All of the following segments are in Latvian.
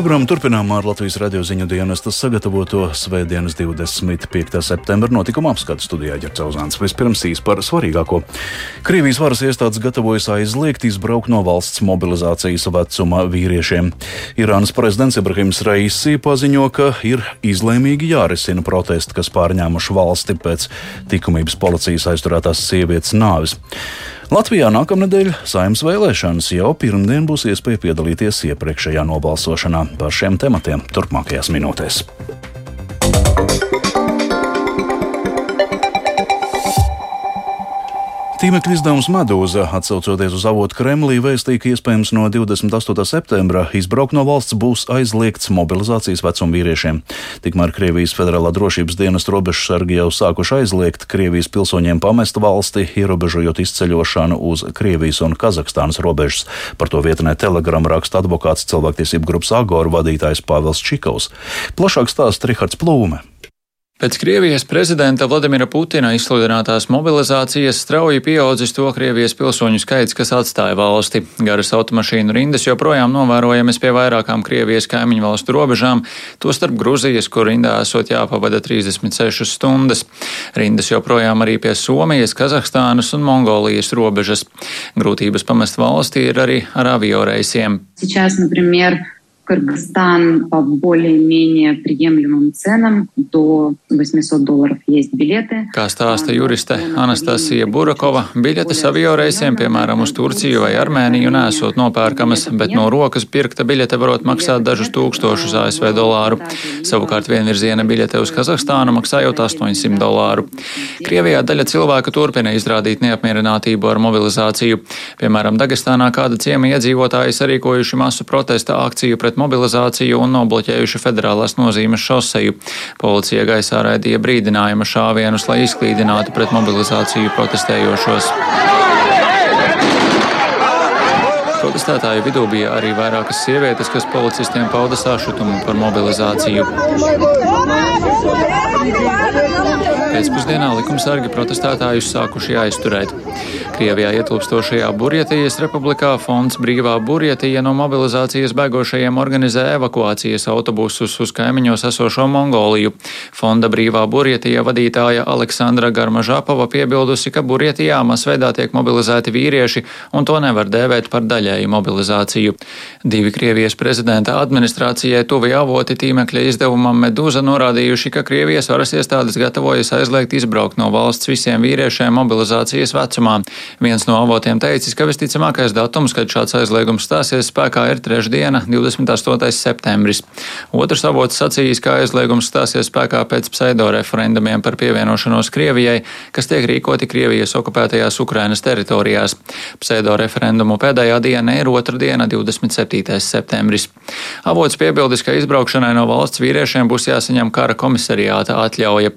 Programmu turpinām ar Latvijas radio ziņu dienestas sagatavoto Svētdienas 25. septembra notikuma apskatu studijā Ģercauzāns. Vispirms īs par svarīgāko. Krievijas varas iestādes gatavojas aizliegt izbraukt no valsts mobilizācijas vecuma vīriešiem. Irānas prezidents Ibrahims Raisi paziņo, ka ir izlēmīgi jārisina protesti, kas pārņēmuši valsti pēc likumības policijas aizturētās sievietes nāves. Latvijā nākamnedēļ saimnes vēlēšanas jau pirmdien būs iespēja piedalīties iepriekšējā nobalsošanā par šiem tematiem turpmākajās minūtēs. Tīmekļa izdevums Medūza, atsaucoties uz avotu Kremlī, vēstīja, ka iespējams no 28. septembra izbraukt no valsts būs aizliegts mobilizācijas vecuma vīriešiem. Tikmēr Krievijas Federālā drošības dienas robežu sargi jau sākuši aizliegt Krievijas pilsoņiem pamest valsti, ierobežojot izceļošanu uz Krievijas un Kazahstānas robežas. Par to vietnē Telegram raksta advokāts cilvēktiesību grupas Agoru vadītājs Pāvils Čikovs. Plašāk stāsta Rihards Plūme. Pēc Krievijas prezidenta Vladimira Putina izsludinātās mobilizācijas strauji pieaudzis to Krievijas pilsoņu skaits, kas atstāja valsti. Garas automašīnu rindas joprojām novērojamas pie vairākām Krievijas kaimiņu valstu robežām, tostarp Gruzijas, kur rindā esot jāpavada 36 stundas. Rindas joprojām arī pie Somijas, Kazahstānas un Mongolijas robežas. Grūtības pamest valsti ir arī ar avioreisiem. Сейчас, например, Кыргызстан по более-менее приемлемым ценам до 800 долларов есть билеты. Kā stāsta juriste Anastasija Burakova, biļetes avio reisiem, piemēram, uz Turciju vai Armēniju, nesot nopērkamas, bet no rokas pirkta biļete varot maksāt dažus tūkstošus ASV dolāru. Savukārt vienvirziena biļete uz Kazahstānu maksājot 800 dolāru. Krievijā daļa cilvēku turpina izrādīt neapmierinātību ar mobilizāciju. Piemēram, Dagestānā kāda ciema iedzīvotāji sarīkojuši masu protesta akciju pret mobilizāciju un nobloķējuši federālās nozīmes šoseju. Policija gaisā raidīja brīdinājuma šāvienus, lai izklīdinātu pret mobilizāciju protestējošos. Protestētāju vidū bija arī vairākas sievietes, kas policistiem pauda sašutumu par mobilizāciju. Pēcpusdienā likumsargi protestētājus sākuši aizturēt. Krievijā ietilpstošajā Burjetijas republikā fonds Brīvā Burjetija no mobilizācijas bēgošajiem organizē evakuācijas autobusus uz kaimiņos esošo Mongoliju. Fonda Brīvā Burjetija vadītāja Aleksandra Garmažāpova piebildusi, ka Burjetijā masveidā tiek mobilizēti vīrieši, un to nevar dēvēt par daļēju mobilizāciju. Divi Krievijas prezidenta administrācijai tuvi avoti tīmekļa izdevumam Medūza norādījuši, ka Krievijas varas iestādes gatavojas aizliegt izbraukt no valsts visiem vīriešiem mobilizācijas vecumā. Viens no avotiem teicis, ka visticamākais datums, kad šāds aizliegums stāsies spēkā, ir trešdiena, 28. septembris. Otrs avots sacījis, ka aizliegums stāsies spēkā pēc pseido referendumiem par pievienošanos Krievijai, kas tiek rīkoti Krievijas okupētajās Ukrainas teritorijās. Pseido referendumu pēdējā diena ir otrdiena, 27. septembris. Avots piebildis, ka izbraukšanai no valsts vīriešiem būs jāsaņem kara komisariāta atļauja.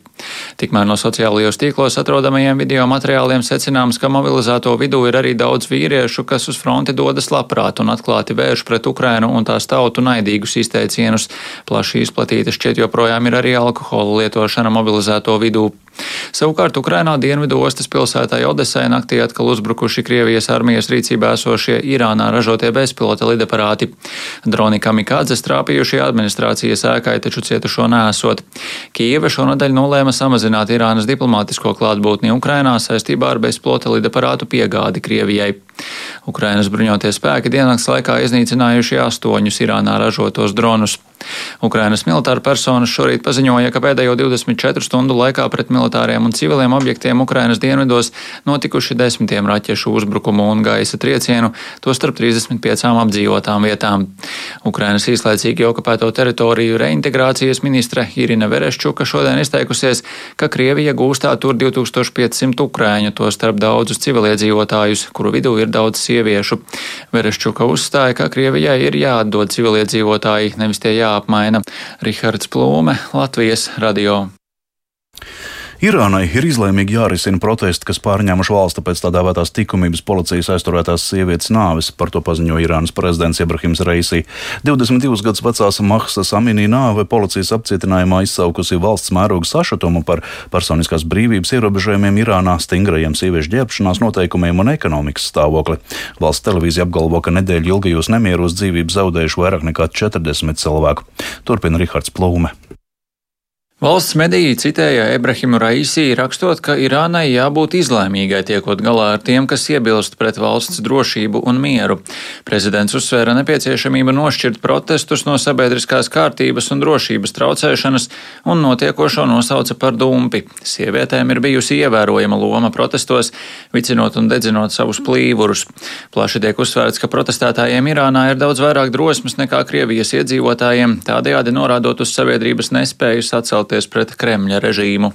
Tikmēr no sociālajos tīklos atrodamajiem video materiāliem secināms, ka mobilizēto vidū ir arī daudz vīriešu, kas uz fronti dodas labprāt un atklāti vērš pret Ukrainu un tās tautu naidīgus izteicienus. Plaši izplatīta šķiet joprojām ir arī alkohola lietošana mobilizēto vidū. Savukārt Ukrainā dienvidu ostas pilsētā Odesai naktī atkal uzbrukuši Krievijas armijas rīcībā esošie Irānā ražotie bezpilota lidaparāti. Droni kamikādzes trāpījuši administrācijas ēkai, taču cietušo nesot. Kieva šonadēļ nolēma samazināt Irānas diplomātisko klātbūtni Ukrainā saistībā ar bezpilota lidaparātu piegādi Krievijai. Ukrainas bruņotie spēki diennakts laikā iznīcinājuši astoņus Irānā ražotos dronus. Ukrainas militāra personas šorīt paziņoja, ka pēdējo 24 stundu laikā pret militāriem un civiliem objektiem Ukrainas dienvidos notikuši desmitiem raķešu uzbrukumu un gaisa triecienu, tostarp 35 apdzīvotām vietām. Ukrainas īslaicīgi okupēto teritoriju reintegrācijas ministre Irina Vereščuka šodien izteikusies, ka Krievija gūstā tur 2500 ukrāņu, tostarp daudzus civiliedzīvotājus, kuru vidū ir daudz sieviešu. Vereščuka uzstāja, ka Krievijai ir jāatdod civiliedzīvotāji, nevis tie jāapmaina. Rihards Plūme, Latvijas radio. Irānai ir izlēmīgi jārisina protesti, kas pārņēmuši valsti pēc tā dēvētās likumības policijas aizturētās sievietes nāves. Par to paziņoja Irānas prezidents Ibrahims Reisī. 22 gadus vecās Mahsas Aminī nāve policijas apcietinājumā izsaukusi valsts mēroga sašutumu par personiskās brīvības ierobežojumiem Irānā, stingrajiem sieviešu ģērbšanās noteikumiem un ekonomikas stāvokli. Valsts televīzija apgalvo, ka nedēļu ilgajos nemieros dzīvību zaudējuši vairāk nekā 40 cilvēku. Turpina Rihards Plūme. Valsts mediji citēja Ebrahimu Raisī, rakstot, ka Irānai jābūt izlēmīgai tiekot galā ar tiem, kas iebilst pret valsts drošību un mieru. Prezidents uzsvēra nepieciešamību nošķirt protestus no sabiedriskās kārtības un drošības traucēšanas un notiekošo nosauca par dumpi. Sievietēm ir bijusi ievērojama loma protestos, vicinot un dedzinot savus plīvurus. Plaši tiek uzsvērts, ka protestētājiem Irānā ir daudz vairāk drosmes nekā Krievijas iedzīvotājiem, tādējādi norādot uz sabiedrības nespēju sacelt cīnoties pret Kremļa režīmu.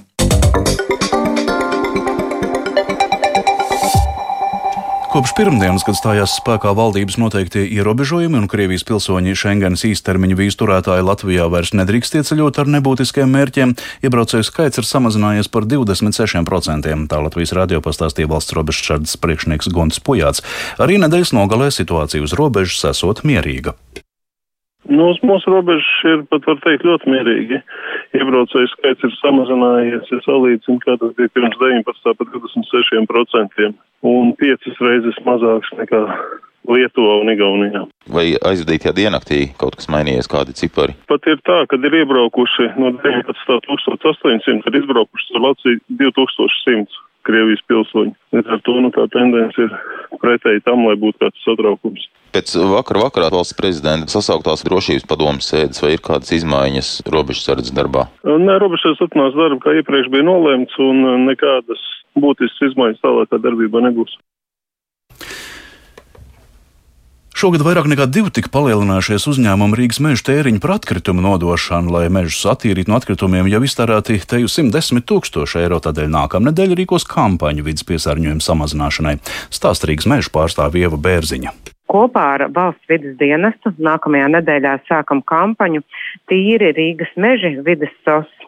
Kopš pirmdienas, kad stājās spēkā valdības noteiktie ierobežojumi un Krievijas pilsoņi Schengens īstermiņa vīzu turētāji Latvijā vairs nedrīkst ieceļot ar nebūtiskiem mērķiem, iebraucēju skaits ir samazinājies par 26%. Tā Latvijas radio pastāstīja valsts robežsardzes priekšnieks Gonts Pujāts. Arī nedēļas nogalē situācija uz robežas esot mierīga. Nu, uz mūsu robežas ir pat, var teikt, ļoti mierīgi. Iebraucēju skaits ir samazinājies, ja salīdzinu, kā tas bija pirms 19. pat 26%, un piecas reizes mazāks nekā Lietuvā un Igaunijā. Vai aizvadītajā diennaktī kaut kas mainījies, kādi cipari? Pat ir tā, ka ir iebraukuši no 19.800, ir izbraukuši uz Latviju 2100. Krievijas pilsoņi. Līdz ar to nu, tā tendence ir pretēji tam, lai būtu kāds satraukums. Pēc vakar vakarā valsts prezidenta sasauktās drošības padomas sēdes vai ir kādas izmaiņas robežsardzes darbā? Nē, robežsardzes turpinās darbu, kā iepriekš bija nolēmts, un nekādas būtiskas izmaiņas tālākā darbībā nebūs. Šogad vairāk nekā divi tika palielinājušies uzņēmumu Rīgas meža tēriņu par atkritumu nodošanu, lai mežus attīrītu no atkritumiem, jau iztērēti te jau 110 tūkstoši eiro. Tādēļ nākamnedēļ rīkos kampaņu vidas piesārņojuma samazināšanai. Stāst Rīgas meža pārstāvja Ieva Bērziņa. Kopā ar valsts vidas dienestu nākamajā nedēļā sākam kampaņu Tīri Rīgas meži vidas sos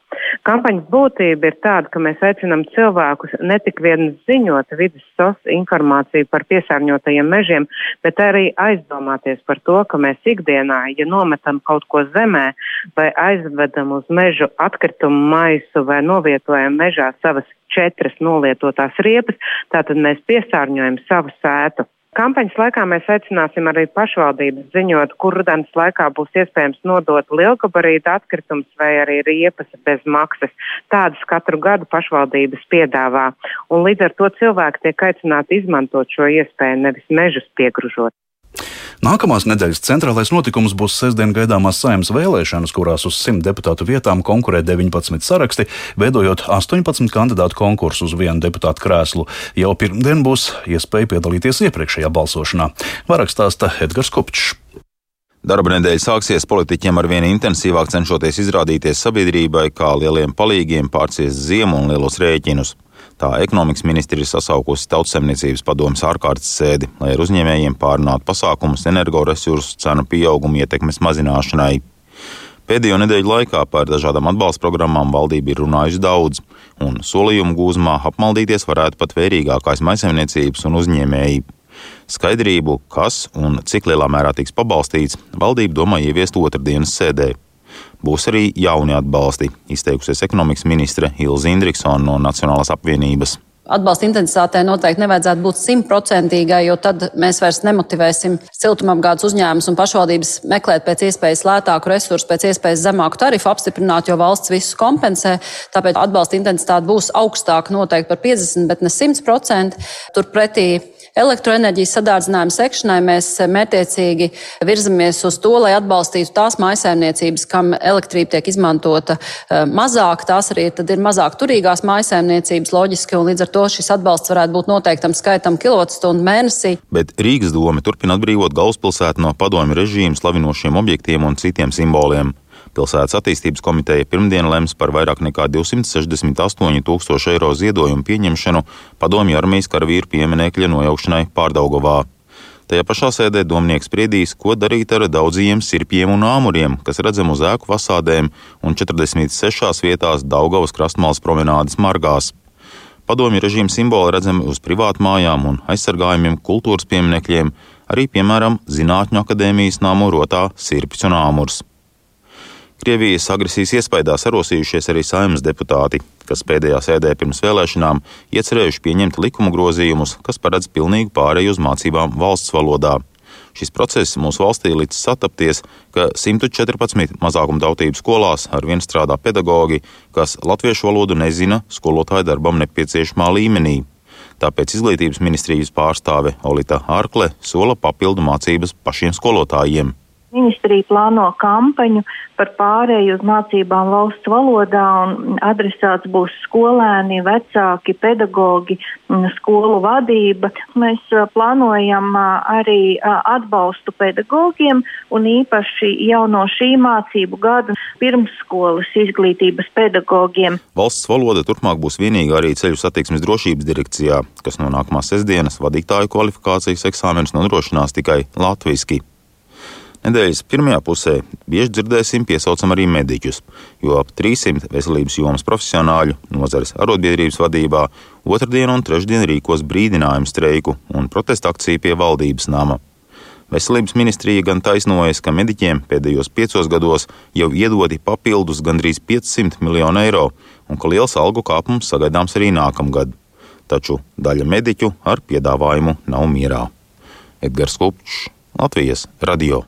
Kampaņas būtība ir tāda, ka mēs aicinām cilvēkus ne tik vien ziņot vidas sos informāciju par piesārņotajiem mežiem, bet arī aizdomāties par to, ka mēs ikdienā, ja nometam kaut ko zemē vai aizvedam uz mežu atkritumu maisu vai novietojam mežā savas četras nolietotās riepas, tātad mēs piesārņojam savu sētu. Kampaņas laikā mēs aicināsim arī pašvaldības ziņot, kur rudens laikā būs iespējams nodot lielgabarīta atkritumus vai arī riepas bez maksas. Tādas katru gadu pašvaldības piedāvā, un līdz ar to cilvēki tiek aicināti izmantot šo iespēju, nevis mežus piegružot. Nākamās nedēļas centrālais notikums būs sestdien gaidāmās saimnes vēlēšanas, kurās uz 100 deputātu vietām konkurē 19 saraksti, veidojot 18 kandidātu konkursu uz vienu deputātu krēslu. Jau pirmdien būs iespēja piedalīties iepriekšējā balsošanā. Vairāk stāsta Edgars Kopčs. Darba nedēļa sāksies politiķiem ar vien intensīvāk cenšoties izrādīties sabiedrībai kā lieliem palīgiem pārciest ziemu un lielos rēķinus. Tā ekonomikas ministri ir sasaukusi tautsemniecības padomus ārkārtas sēdi, lai ar uzņēmējiem pārunātu pasākumus energoresursu cenu pieauguma ietekmes mazināšanai. Pēdējo nedēļu laikā par dažādām atbalsta programmām valdība ir runājusi daudz, un solījumu gūzmā apmaldīties varētu pat vērīgākās maisaimniecības un uzņēmēji. Skaidrību, kas un cik lielā mērā tiks pabalstīts, valdība domā ieviest otrdienas sēdē. Būs arī jauni atbalsti, izteikusies ekonomikas ministre Ilza Indriksona no Nacionālās apvienības. Atbalsta intensitātei noteikti nevajadzētu būt simtprocentīgai, jo tad mēs vairs nemotivēsim siltumapgādes uzņēmumus un pašvaldības meklēt pēc iespējas lētāku resursu, pēc iespējas zemāku tarifu apstiprināt, jo valsts visu kompensē. Tāpēc atbalsta intensitāte būs augstāka noteikti par 50, bet ne 100%. Turpretī elektroenerģijas sadārdzinājuma sekšanai mēs mērķiecīgi virzamies uz to, lai atbalstītu tās mājsaimniecības, kam elektrība tiek izmantota eh, mazāk. Tās arī ir mazāk turīgās mājsaimniecības loģiski, un līdz ar to šis atbalsts varētu būt noteiktam skaitam kilovatstundu mēnesī. Bet Rīgas doma turpina atbrīvot galvaspilsētu no padomju režīmu slavinošiem objektiem un citiem simboliem. Pilsētas attīstības komiteja pirmdien lems par vairāk nekā 268 tūkstošu eiro ziedojumu pieņemšanu padomju armijas karavīru pieminekļa nojaukšanai Pārdaugovā. Tajā pašā sēdē domnieks spriedīs, ko darīt ar daudziem sirpjiem un āmuriem, kas redzam uz ēku fasādēm un 46 vietās Daugavas krastmālas promenādes margās. Padomju režīma simboli redzami uz privātmājām un aizsargājumiem kultūras pieminekļiem, arī, piemēram, Zinātņu akadēmijas nāmu rotā sirpis un āmurs. Krievijas agresijas iespējā sarosījušies arī saimnes deputāti, kas pēdējā sēdē pirms vēlēšanām iecerējuši pieņemt likuma grozījumus, kas paredz pilnīgu pāreju uz mācībām valsts valodā. Šis process mūsu valstī līdz satapties, ka 114 mazākumtautību skolās ar vien strādā pedagoģi, kas latviešu valodu nezina skolotāju darbam nepieciešamā līmenī. Tāpēc izglītības ministrijas pārstāve Olita Arkle sola papildu mācības pašiem skolotājiem. Ministrija plāno kampaņu par pārēju uz mācībām valsts valodā un adresāts būs skolēni, vecāki, pedagogi, skolu vadība. Mēs plānojam arī atbalstu pedagogiem un īpaši jau no šī mācību gada pirmsskolas izglītības pedagogiem. Valsts valoda turpmāk būs vienīgā arī ceļu satiksmes drošības direkcijā, kas no nākamās sestdienas vadītāju kvalifikācijas eksāmenus nodrošinās tikai latviski. Nedēļas pirmajā pusē bieži dzirdēsim piesaucam arī mediķus, jo ap 300 veselības jomas profesionāļu nozares arotbiedrības vadībā otrdien un trešdien rīkos brīdinājumu streiku un protesta akciju pie valdības nama. Veselības ministrija gan taisnojas, ka mediķiem pēdējos piecos gados jau iedoti papildus gandrīz 500 miljonu eiro un ka liels algu kāpums sagaidāms arī nākamgad. Taču daļa mediķu ar piedāvājumu nav mierā. Edgars Kupčs, Latvijas radio.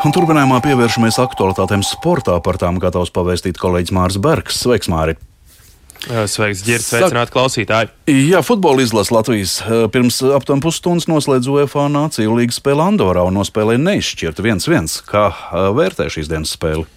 Un turpinājumā pievēršamies aktualitātēm sportā. Par tām gatavs pavēstīt kolēģis Mārs Bergs. Sveiks, Māri! Sveiks, Girts, sveicināt klausītāji. Jā, futbola izlase Latvijas pirms aptuveni pusstundas noslēdz UEFA Nāciju līgas spēli Andorā un nospēlēja neizšķirtu 1-1. Kā vērtē šīs dienas spēli?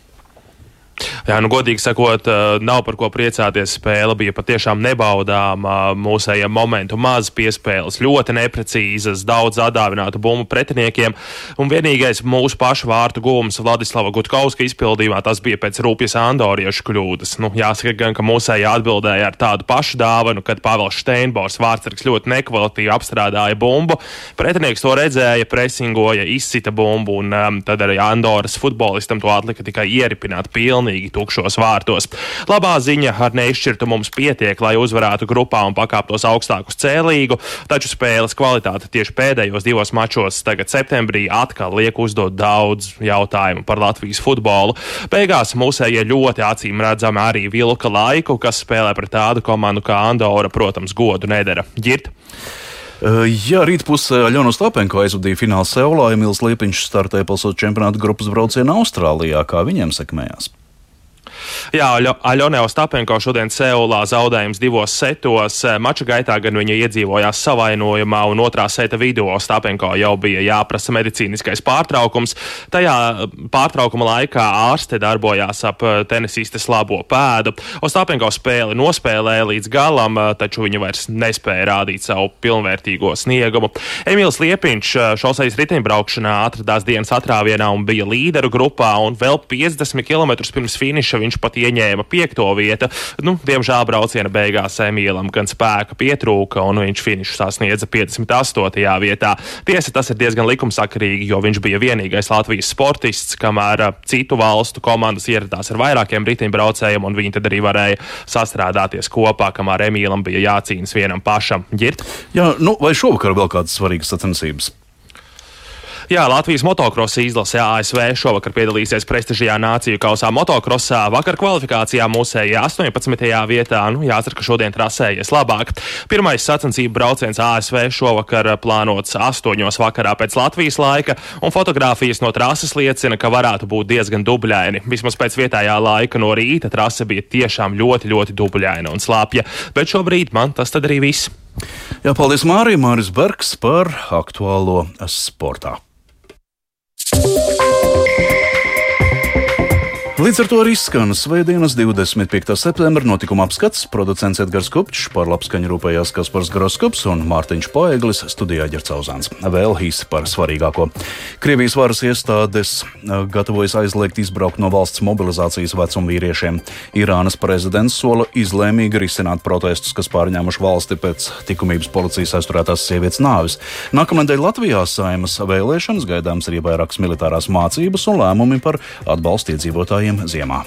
Jā, nu, godīgi sakot, eh, nav par ko priecāties. Spēle bija patiešām nebaudāma. Mūsējiem momentu maz piespēles, ļoti neprecīzas, daudz atdāvinātu bumbu pretiniekiem. Un vienīgais mūsu pašu vārtu gūms Vladislava Gutkauska izpildījumā tas bija pēc rūpjas andoriešu kļūdas. Nu, jāsaka gan, ka mūsējie atbildēja ar tādu pašu dāvanu, kad Pāvils Steinbors vārdsargs ļoti nekvalitīvi apstrādāja bumbu. Pretinieks to redzēja, presingoja, izsita bumbu, un um, tad arī Andoras futbolistam to atlika tikai ieripināt pilnīgi pilnīgi tukšos vārtos. Labā ziņa ar neizšķirtu mums pietiek, lai uzvarētu grupā un pakāptos augstāk uz cēlīgu, taču spēles kvalitāte tieši pēdējos divos mačos tagad septembrī atkal liek uzdot daudz jautājumu par Latvijas futbolu. Beigās mūsējie ļoti acīm redzami arī vilka laiku, kas spēlē pret tādu komandu kā Andora, protams, godu nedara. Ģirt. Jā, rītpusē Aļona Stapenko aizvadīja fināla Seulā, Emīls Liepiņš startēja pasaules čempionāta grupas braucienā Austrālijā. Kā viņiem sekmējās? Jā, Aļonē Ostapenko šodien Seulā zaudējums divos setos. Mača gaitā gan viņa iedzīvojās savainojumā, un otrā seta vidū Ostapenko jau bija jāprasa medicīniskais pārtraukums. Tajā pārtraukuma laikā ārste darbojās ap tenisistes labo pēdu. Ostapenko spēli nospēlēja līdz galam, taču viņa vairs nespēja rādīt savu pilnvērtīgo sniegumu. Emīls Liepiņš šoseis riteņbraukšanā atradās dienas atrāvienā un bija līderu grupā, un vēl 50 km pirms finiša viņš pat ieņēma piekto vietu. Nu, diemžēl brauciena beigās Emīlam gan spēka pietrūka, un viņš finišu sasniedza 58. vietā. Tiesa, tas ir diezgan likumsakarīgi, jo viņš bija vienīgais Latvijas sportists, kamēr citu valstu komandas ieradās ar vairākiem riteņbraucējiem, un viņi tad arī varēja sastrādāties kopā, kamēr Emīlam bija jācīnas vienam pašam. Ģirt? Jā, nu, vai šovakar vēl kādas svarīgas sacensības? Jā, Latvijas motocross izlase ASV šovakar piedalīsies prestižajā nāciju kausā motocrossā. Vakar kvalifikācijā mūsējā 18. vietā. Nu, jācer, ka šodien trasējies labāk. Pirmais sacensību brauciens ASV šovakar plānots 8. vakarā pēc Latvijas laika, un fotografijas no trases liecina, ka varētu būt diezgan dubļaini. Vismaz pēc vietējā laika no rīta trase bija tiešām ļoti, ļoti dubļaina un slāpja. Bet šobrīd man tas arī viss. Jā, paldies Mārim, Māris Bergs par aktuālo sportā. Thank you. Līdz ar to arī skan Svētdienas 25. septembra notikuma apskats. Producents Edgars Kupčs, par labskaņu rūpējās Kaspars Groskops un Mārtiņš Paeglis studijā Ģercauzāns. Vēl īsi par svarīgāko. Krievijas varas iestādes eh, gatavojas aizliegt izbraukt no valsts mobilizācijas vecuma vīriešiem. Irānas prezidents sola izlēmīgi risināt protestus, kas pārņēmuši valsti pēc likumības policijas aizturētās sievietes nāves. Nākamnedēļ Latvijā saimas vēlēšanas gaidāms arī vairākas militārās mācības un lēmumi par atbalstu iedzīvotājiem ziemā.